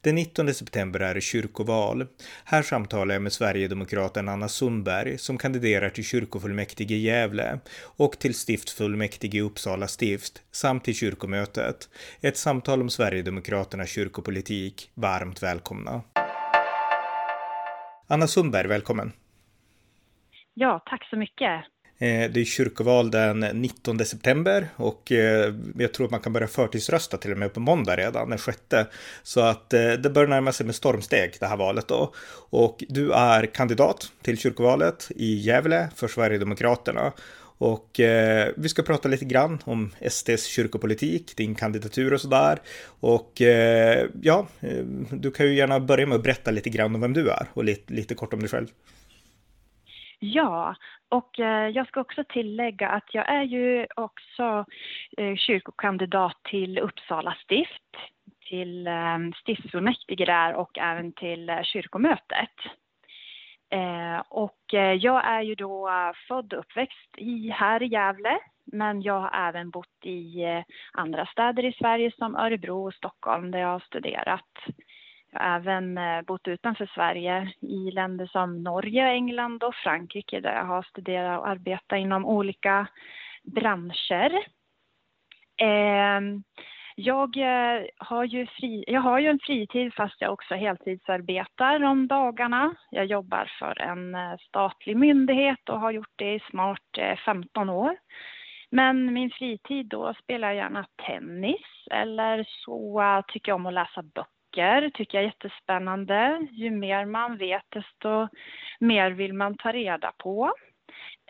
Den 19 september är det kyrkoval. Här samtalar jag med Sverigedemokraten Anna Sundberg som kandiderar till kyrkofullmäktige i Gävle och till stiftsfullmäktige i Uppsala stift samt till kyrkomötet. Ett samtal om Sverigedemokraternas kyrkopolitik. Varmt välkomna. Anna Sundberg, välkommen. Ja, tack så mycket. Eh, det är kyrkoval den 19 september och eh, jag tror att man kan börja förtidsrösta till och med på måndag redan, den 6. Så att eh, det börjar närma sig med stormsteg det här valet då. Och du är kandidat till kyrkovalet i Gävle för Sverigedemokraterna. Och vi ska prata lite grann om SDs kyrkopolitik, din kandidatur och sådär. Och ja, du kan ju gärna börja med att berätta lite grann om vem du är och lite, lite kort om dig själv. Ja, och eh, jag ska också tillägga att jag är ju också eh, kyrkokandidat till Uppsala stift, till eh, stiftsfullmäktige där och även till kyrkomötet. Och jag är ju då född och uppväxt i, här i Gävle, men jag har även bott i andra städer i Sverige som Örebro och Stockholm där jag har studerat. Jag har även eh, bott utanför Sverige i länder som Norge, England och Frankrike där jag har studerat och arbetat inom olika branscher. Ehm, jag eh, har, ju fri, jag har ju en fritid fast jag också heltidsarbetar om dagarna. Jag jobbar för en eh, statlig myndighet och har gjort det i snart 15 år. Men min fritid då spelar jag gärna tennis eller så tycker jag om att läsa böcker böcker tycker jag är jättespännande. Ju mer man vet desto mer vill man ta reda på.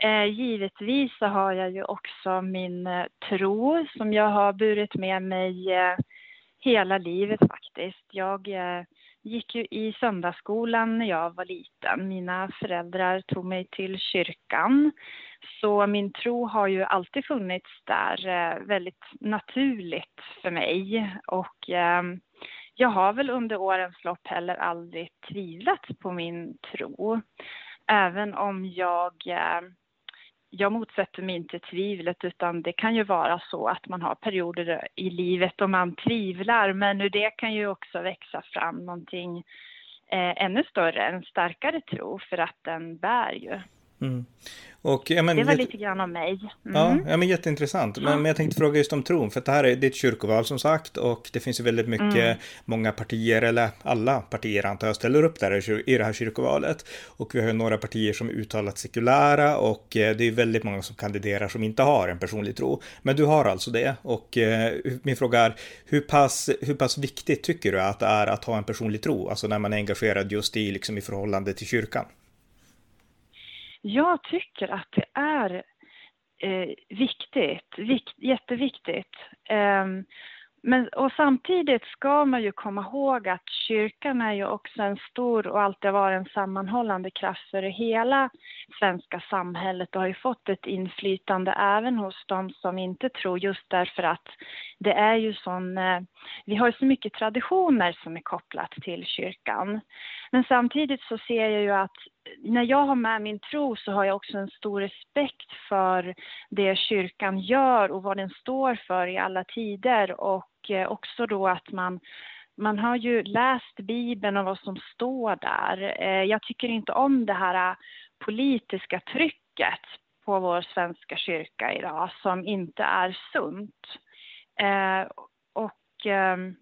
Eh, givetvis så har jag ju också min eh, tro som jag har burit med mig eh, hela livet faktiskt. Jag eh, gick ju i söndagsskolan när jag var liten. Mina föräldrar tog mig till kyrkan. Så min tro har ju alltid funnits där eh, väldigt naturligt för mig. Och eh, jag har väl under årens lopp heller aldrig tvivlat på min tro. Även om jag, eh, jag motsätter mig inte tvivlet utan det kan ju vara så att man har perioder i livet då man tvivlar men ur det kan ju också växa fram någonting eh, ännu större, en starkare tro för att den bär ju. Mm. Och, ja, men, det var lite grann om mig. Mm. Ja, ja, men jätteintressant. Men, men jag tänkte fråga just om tron, för det här är, det är ett kyrkoval som sagt och det finns ju väldigt mycket, mm. många partier, eller alla partier antar jag, ställer upp där i det här kyrkovalet. Och vi har ju några partier som är uttalat sekulära och eh, det är väldigt många som kandiderar som inte har en personlig tro. Men du har alltså det och eh, min fråga är, hur pass, hur pass viktigt tycker du att det är att ha en personlig tro, alltså när man är engagerad just i, liksom i förhållande till kyrkan? Jag tycker att det är eh, viktigt, vikt, jätteviktigt. Eh, men, och samtidigt ska man ju komma ihåg att kyrkan är ju också en stor och alltid varit en sammanhållande kraft för hela svenska samhället och har ju fått ett inflytande även hos de som inte tror just därför att det är ju sån, eh, vi har ju så mycket traditioner som är kopplat till kyrkan. Men samtidigt så ser jag ju att när jag har med min tro så har jag också en stor respekt för det kyrkan gör och vad den står för i alla tider och eh, också då att man man har ju läst Bibeln och vad som står där. Eh, jag tycker inte om det här eh, politiska trycket på vår svenska kyrka idag som inte är sunt. Och ehm,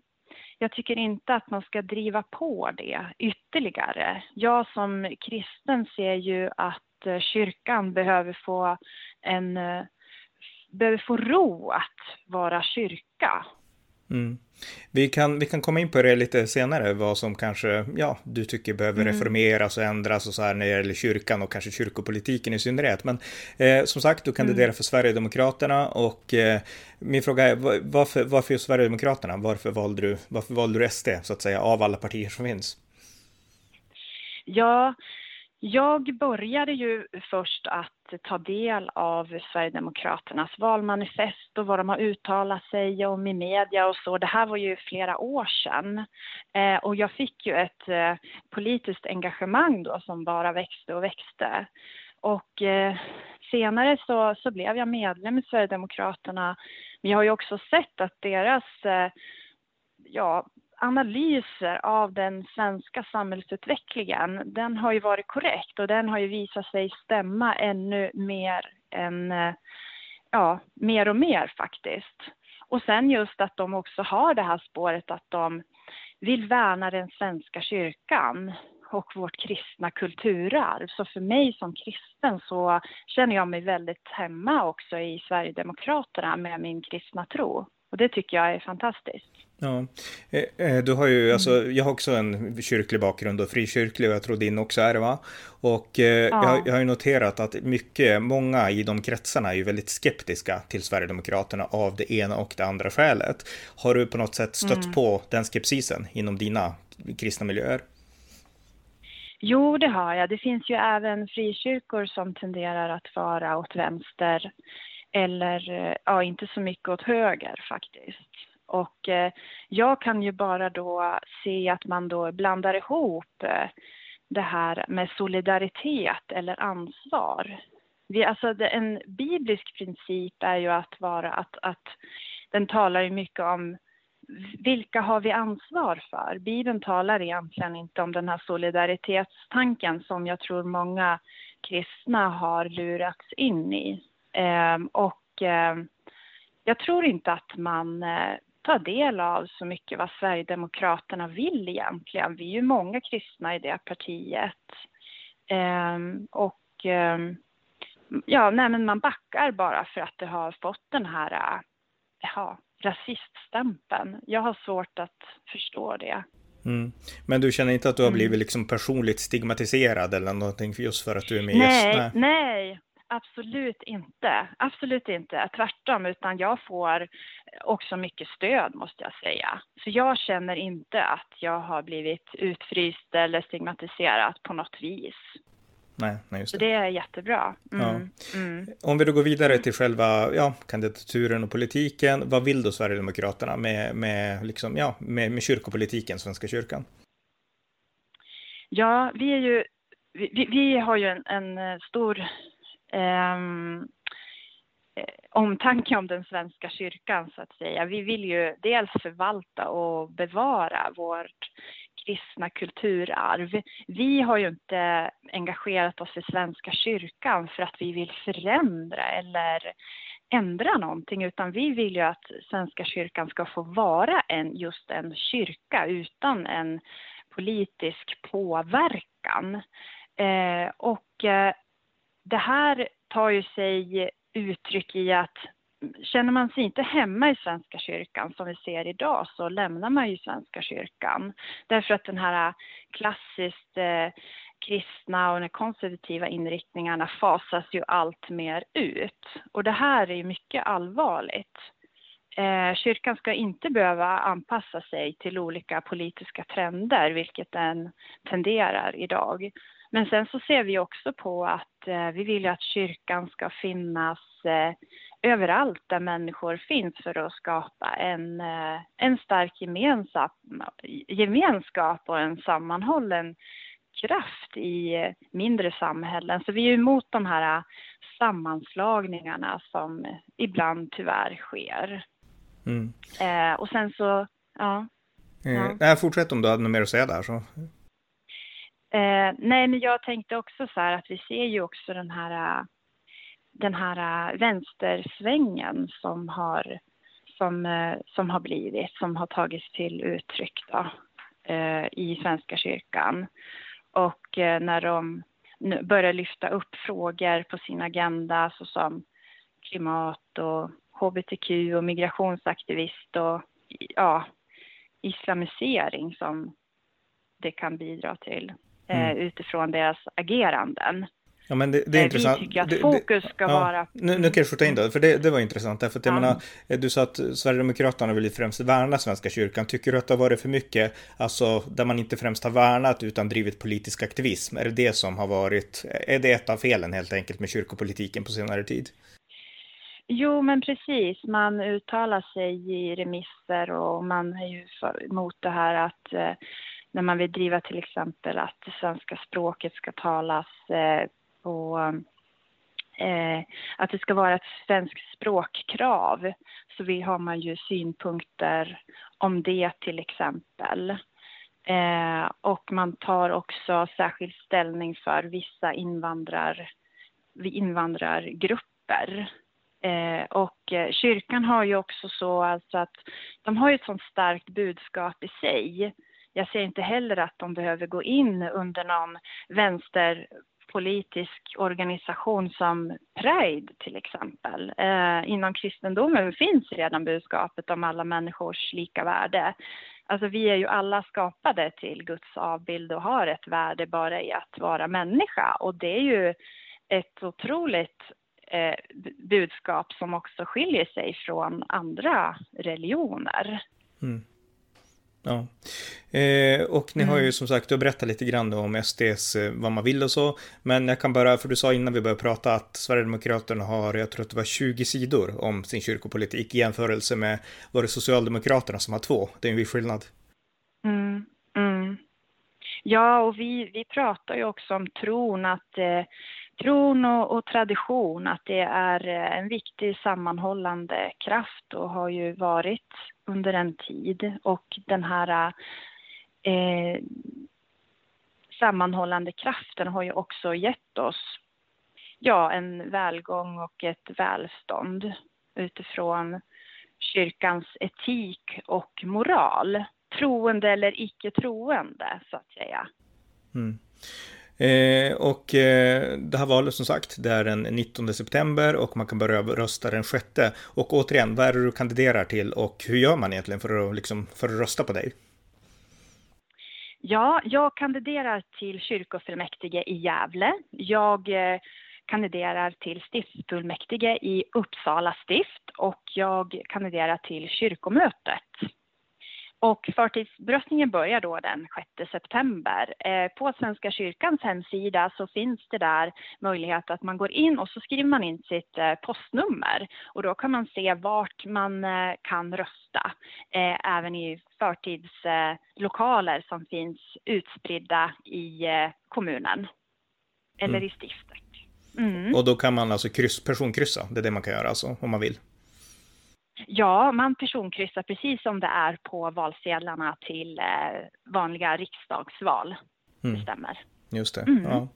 jag tycker inte att man ska driva på det ytterligare. Jag som kristen ser ju att eh, kyrkan behöver få en eh, behöver få ro att vara kyrka. Mm. Vi, kan, vi kan komma in på det lite senare, vad som kanske, ja, du tycker behöver mm. reformeras och ändras och så här när det gäller kyrkan och kanske kyrkopolitiken i synnerhet. Men eh, som sagt, du kandiderar mm. för Sverigedemokraterna och eh, min fråga är varför, varför just Sverigedemokraterna? Varför valde, du, varför valde du SD, så att säga, av alla partier som finns? Ja, jag började ju först att ta del av Sverigedemokraternas valmanifest och vad de har uttalat sig om i media och så. Det här var ju flera år sedan. Eh, och jag fick ju ett eh, politiskt engagemang då som bara växte och växte. Och eh, senare så, så blev jag medlem i Sverigedemokraterna. Men jag har ju också sett att deras eh, ja, analyser av den svenska samhällsutvecklingen, den har ju varit korrekt och den har ju visat sig stämma ännu mer än, eh, ja, mer och mer faktiskt. Och sen just att de också har det här spåret att de vill värna den svenska kyrkan och vårt kristna kulturarv. Så för mig som kristen så känner jag mig väldigt hemma också i Sverigedemokraterna med min kristna tro. Och det tycker jag är fantastiskt. Ja, eh, eh, du har ju, alltså, jag har också en kyrklig bakgrund och frikyrklig och jag tror din också är det va? Och eh, ja. jag, jag, har ju noterat att mycket, många i de kretsarna är ju väldigt skeptiska till Sverigedemokraterna av det ena och det andra skälet. Har du på något sätt stött mm. på den skepsisen inom dina kristna miljöer? Jo, det har jag. Det finns ju även frikyrkor som tenderar att vara åt vänster eller eh, ja, inte så mycket åt höger faktiskt. Och eh, jag kan ju bara då se att man då blandar ihop eh, det här med solidaritet eller ansvar. Vi, alltså det, en biblisk princip är ju att vara att, att den talar ju mycket om vilka har vi ansvar för? Bibeln talar egentligen inte om den här solidaritetstanken som jag tror många kristna har lurats in i. Eh, och eh, jag tror inte att man eh, ta del av så mycket vad Sverigedemokraterna vill egentligen. Vi är ju många kristna i det partiet. Ehm, och ehm, ja, nej men man backar bara för att det har fått den här ja, rasiststämpeln. Jag har svårt att förstå det. Mm. Men du känner inte att du har blivit mm. liksom personligt stigmatiserad eller någonting just för att du är med nej, gäst? Nej, Absolut inte. Absolut inte. Tvärtom, utan jag får också mycket stöd måste jag säga. Så jag känner inte att jag har blivit utfryst eller stigmatiserad på något vis. Nej, nej just det. Så det är jättebra. Mm, ja. mm. Om vi då går vidare till själva ja, kandidaturen och politiken. Vad vill då Sverigedemokraterna med, med, liksom, ja, med, med kyrkopolitiken, Svenska kyrkan? Ja, vi är ju vi, vi har ju en, en stor Ehm, eh, omtanke om den svenska kyrkan så att säga. Vi vill ju dels förvalta och bevara vårt kristna kulturarv. Vi har ju inte engagerat oss i Svenska kyrkan för att vi vill förändra eller ändra någonting utan vi vill ju att Svenska kyrkan ska få vara en, just en kyrka utan en politisk påverkan. Eh, och eh, det här tar ju sig uttryck i att känner man sig inte hemma i Svenska kyrkan som vi ser idag så lämnar man ju Svenska kyrkan. Därför att den här klassiskt eh, kristna och de konservativa inriktningarna fasas ju allt mer ut. Och det här är ju mycket allvarligt. Eh, kyrkan ska inte behöva anpassa sig till olika politiska trender, vilket den tenderar idag. Men sen så ser vi också på att eh, vi vill att kyrkan ska finnas eh, överallt där människor finns för att skapa en, eh, en stark gemensam, gemenskap och en sammanhållen kraft i eh, mindre samhällen. Så vi är emot de här eh, sammanslagningarna som ibland tyvärr sker. Mm. Eh, och sen så, ja. Eh, ja. Fortsätt om du hade något mer att säga där. Så. Eh, nej, men jag tänkte också så här att vi ser ju också den här, den här vänstersvängen som har, som, eh, som har blivit, som har tagits till uttryck då, eh, i Svenska kyrkan. Och eh, när de börjar lyfta upp frågor på sin agenda såsom klimat och hbtq och migrationsaktivist och ja, islamisering som det kan bidra till. Eh, mm. utifrån deras ageranden. Ja, men det, det är Eh, intressant. Vi tycker att Det- fokus ska ja, vara... Nu, nu kan jag skjuta in då, för det, det var intressant. Därför att jag Ja. menar, eh, du sa att Sverigedemokraterna vill främst värna Svenska kyrkan. Tycker du att det har varit för mycket, alltså där man inte främst har värnat utan drivit politisk aktivism? Är det det som har varit, är det ett av felen helt enkelt med kyrkopolitiken på senare tid? Jo, men precis. Man uttalar sig i remisser och man är ju emot det här att eh, när man vill driva till exempel att det svenska språket ska talas eh, på eh, att det ska vara ett svenskt språkkrav så vi har man ju synpunkter om det till exempel. Eh, och man tar också särskild ställning för vissa invandrar, invandrargrupper. Eh, och eh, kyrkan har ju också så alltså att de har ju ett sånt starkt budskap i sig. Jag ser inte heller att de behöver gå in under någon vänsterpolitisk organisation som Pride till exempel. Eh, inom kristendomen finns redan budskapet om alla människors lika värde. Alltså vi är ju alla skapade till Guds avbild och har ett värde bara i att vara människa och det är ju ett otroligt eh, budskap som också skiljer sig från andra religioner. Mm. Ja. Eh, och ni har ju Mm. som sagt, du har berättat lite grann om SDs, eh, vad man vill och så. Men jag kan bara, för du sa innan vi började prata att Sverigedemokraterna har, jag tror att det var 20 sidor om sin kyrkopolitik i jämförelse med, var det Socialdemokraterna som har två? Det är en viss skillnad. Mm, mm. Ja, och vi, vi pratar ju också om tron, att eh, tron och, och tradition, att det är eh, en viktig sammanhållande kraft och har ju varit under en tid. Och den här eh, sammanhållande kraften har ju också gett oss ja, en välgång och ett välstånd utifrån kyrkans etik och moral. Troende eller icke troende, så att säga. Mm. Eh, och eh, det här valet som sagt, det är den 19 september och man kan börja rösta den 6. Och återigen, vad är det du kandiderar till och hur gör man egentligen för att, liksom, för att rösta på dig? Ja, jag kandiderar till kyrkofullmäktige i Gävle. Jag eh, kandiderar till stiftsfullmäktige i Uppsala stift och jag kandiderar till kyrkomötet. Och förtidsröstningen börjar då den 6 september. Eh, på Svenska kyrkans hemsida så finns det där möjlighet att man går in och så skriver man in sitt eh, postnummer och då kan man se vart man eh, kan rösta. Även i förtidslokaler som finns utspridda i kommunen eller Mm. i stiftet. Mm. Och då kan man alltså kryss, personkryssa, det är det man kan göra alltså, om man vill. Ja, man personkryssar precis som det är på valsedlarna till eh, vanliga riksdagsval. Mm. Det stämmer. Just det. Mm. Ja,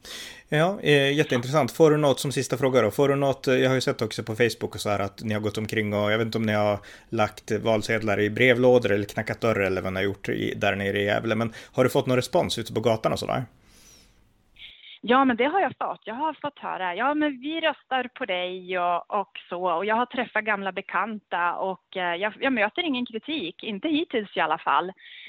ja eh, jätteintressant. Får du något som sista fråga då? Får du något? eh, Jag har ju sett också på Facebook och så här att ni har gått omkring och jag vet inte om ni har lagt valsedlar i brevlådor eller knackat dörr eller vad ni har gjort i, där nere i Gävle. Men har du fått någon respons ute på gatan och sådär? Ja, men det har jag fått. Jag har fått höra, ja men vi röstar på dig och, och så. Och jag har träffat gamla bekanta och eh, jag, jag möter ingen kritik, inte hittills i alla fall.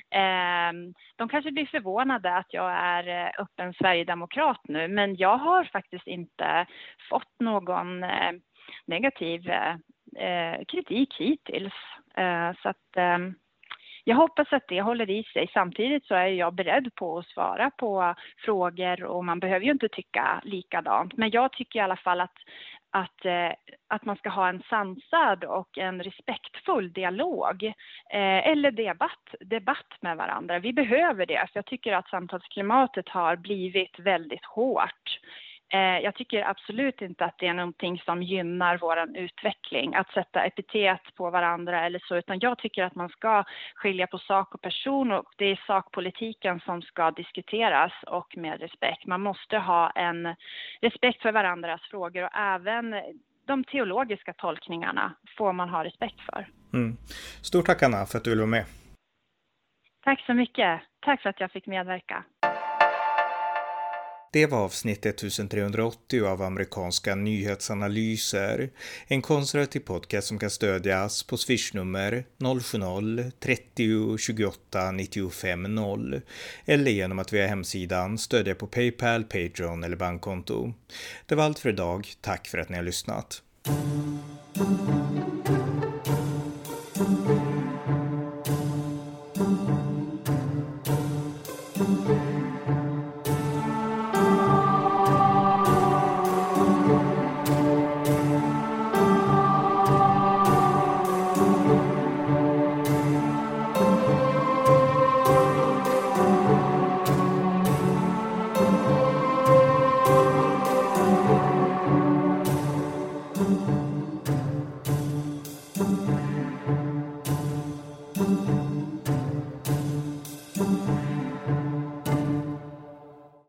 Eh, de kanske blir förvånade att jag är eh, öppen sverigedemokrat nu, men jag har faktiskt inte fått någon eh, negativ eh, eh kritik hittills. Eh, så att ehm, jag hoppas att det håller i sig. Samtidigt så är jag beredd på att svara på frågor och man behöver ju inte tycka likadant. Men jag tycker i alla fall att, att, eh, att man ska ha en sansad och en respektfull dialog eh, eller debatt, debatt med varandra. Vi behöver det, för jag tycker att samtalsklimatet har blivit väldigt hårt. Eh, Jag tycker absolut inte att det är någonting som gynnar vår utveckling, att sätta epitet på varandra eller så, utan jag tycker att man ska skilja på sak och person och det är sakpolitiken som ska diskuteras och med respekt. Man måste ha en respekt för varandras frågor och även de teologiska tolkningarna får man ha respekt för. Mm. Stort tack Anna för att du ville vara med. Tack så mycket. Tack för att jag fick medverka. Det var avsnitt 1380 av amerikanska nyhetsanalyser. En konservativ podcast som kan stödjas på swishnummer 070-30 28 95 0 eller genom att via hemsidan stödja på Paypal, Patreon eller bankkonto. Det var allt för idag. Tack för att ni har lyssnat.